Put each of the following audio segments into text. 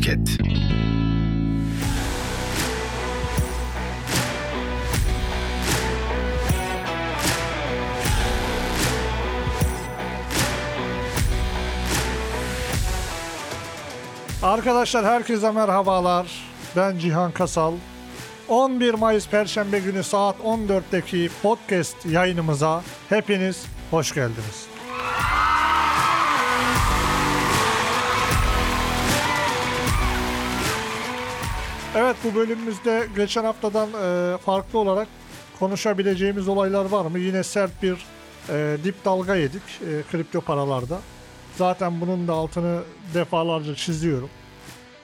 Podcast. Arkadaşlar herkese merhabalar. Ben Cihan Kasal. 11 Mayıs Perşembe günü saat 14'teki podcast yayınımıza hepiniz hoş geldiniz. Evet bu bölümümüzde geçen haftadan e, farklı olarak konuşabileceğimiz olaylar var mı? Yine sert bir e, dip dalga yedik e, kripto paralarda. Zaten bunun da altını defalarca çiziyorum.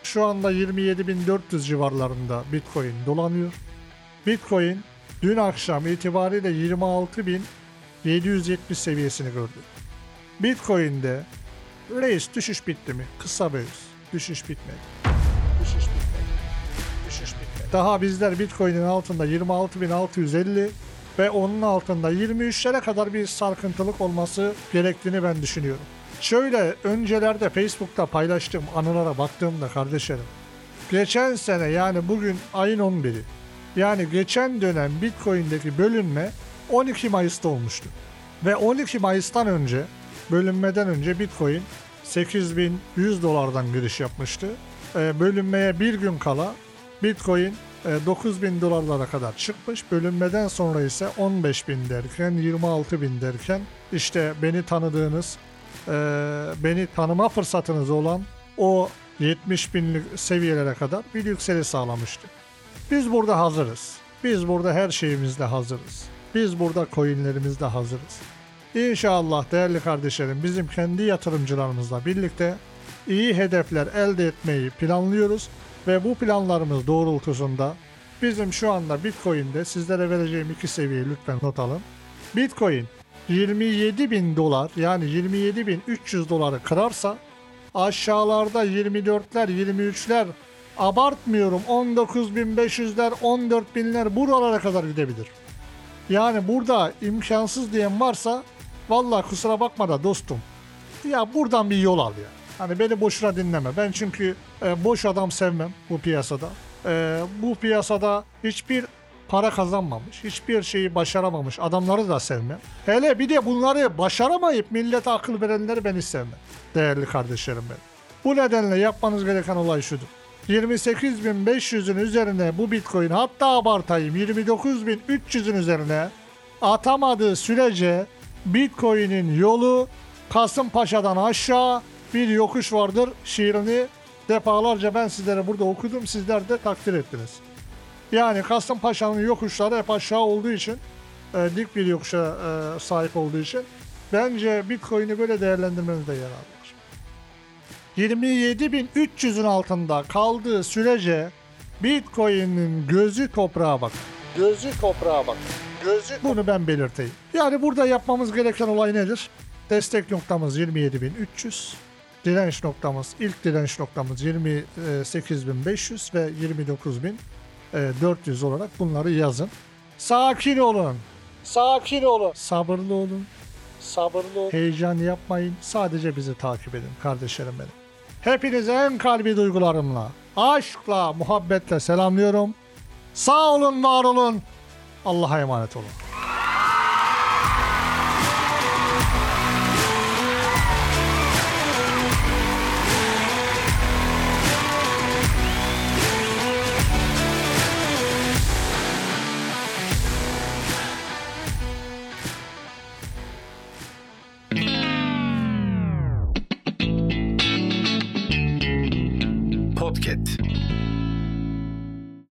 Şu anda 27.400 civarlarında Bitcoin dolanıyor. Bitcoin dün akşam itibariyle 26.770 seviyesini gördü. Bitcoin'de reis düşüş bitti mi? Kısa bir öz. Düşüş bitmedi. Düşüş bitmedi. Düşüş bitmedi. Daha bizler Bitcoin'in altında 26.650 ve onun altında 23'lere kadar bir sarkıntılık olması gerektiğini ben düşünüyorum. Şöyle öncelerde Facebook'ta paylaştığım anılara baktığımda kardeşlerim. Geçen sene yani bugün ayın 11'i. Yani geçen dönem Bitcoin'deki bölünme 12 Mayıs'ta olmuştu. Ve 12 Mayıs'tan önce bölünmeden önce Bitcoin 8100 dolardan giriş yapmıştı. Ee, bölünmeye bir gün kala Bitcoin e, 9000 dolarlara kadar çıkmış. Bölünmeden sonra ise 15000 derken 26000 derken işte beni tanıdığınız e, beni tanıma fırsatınız olan o 70 binlik seviyelere kadar bir yükseliş sağlamıştı. Biz burada hazırız. Biz burada her şeyimizde hazırız. Biz burada coinlerimizde hazırız. İnşallah değerli kardeşlerim bizim kendi yatırımcılarımızla birlikte iyi hedefler elde etmeyi planlıyoruz ve bu planlarımız doğrultusunda bizim şu anda Bitcoin'de sizlere vereceğim iki seviyeyi lütfen not alın. Bitcoin 27 bin dolar yani 27 bin 300 doları kırarsa aşağılarda 24'ler 23'ler abartmıyorum 19.500'ler 14.000'ler buralara kadar gidebilir. Yani burada imkansız diyen varsa vallahi kusura bakma da dostum ya buradan bir yol al ya. Hani beni boşuna dinleme. Ben çünkü e, boş adam sevmem bu piyasada. E, bu piyasada hiçbir para kazanmamış, hiçbir şeyi başaramamış adamları da sevmem. Hele bir de bunları başaramayıp millete akıl verenleri ben sevmem. Değerli kardeşlerim benim. Bu nedenle yapmanız gereken olay şudur. 28.500'ün üzerine bu Bitcoin hatta abartayım 29.300'ün üzerine atamadığı sürece Bitcoin'in yolu Kasımpaşa'dan aşağı bir yokuş vardır şiirini defalarca ben sizlere burada okudum sizler de takdir ettiniz. Yani Kasımpaşa'nın yokuşları hep aşağı olduğu için e, dik bir yokuşa e, sahip olduğu için bence Bitcoin'i böyle değerlendirmenizde yarar var. 27.300'ün altında kaldığı sürece Bitcoin'in gözü toprağa bak. Gözü toprağa bak. Gözü Bunu ben belirteyim. Yani burada yapmamız gereken olay nedir? Destek noktamız 27.300. Direnç noktamız, ilk direnç noktamız 28.500 ve 29.400 olarak bunları yazın. Sakin olun. Sakin olun. Sabırlı olun. Sabırlı olun. Heyecan yapmayın. Sadece bizi takip edin kardeşlerim benim. Hepinizi en kalbi duygularımla, aşkla, muhabbetle selamlıyorum. Sağ olun, var olun. Allah'a emanet olun. Podcast.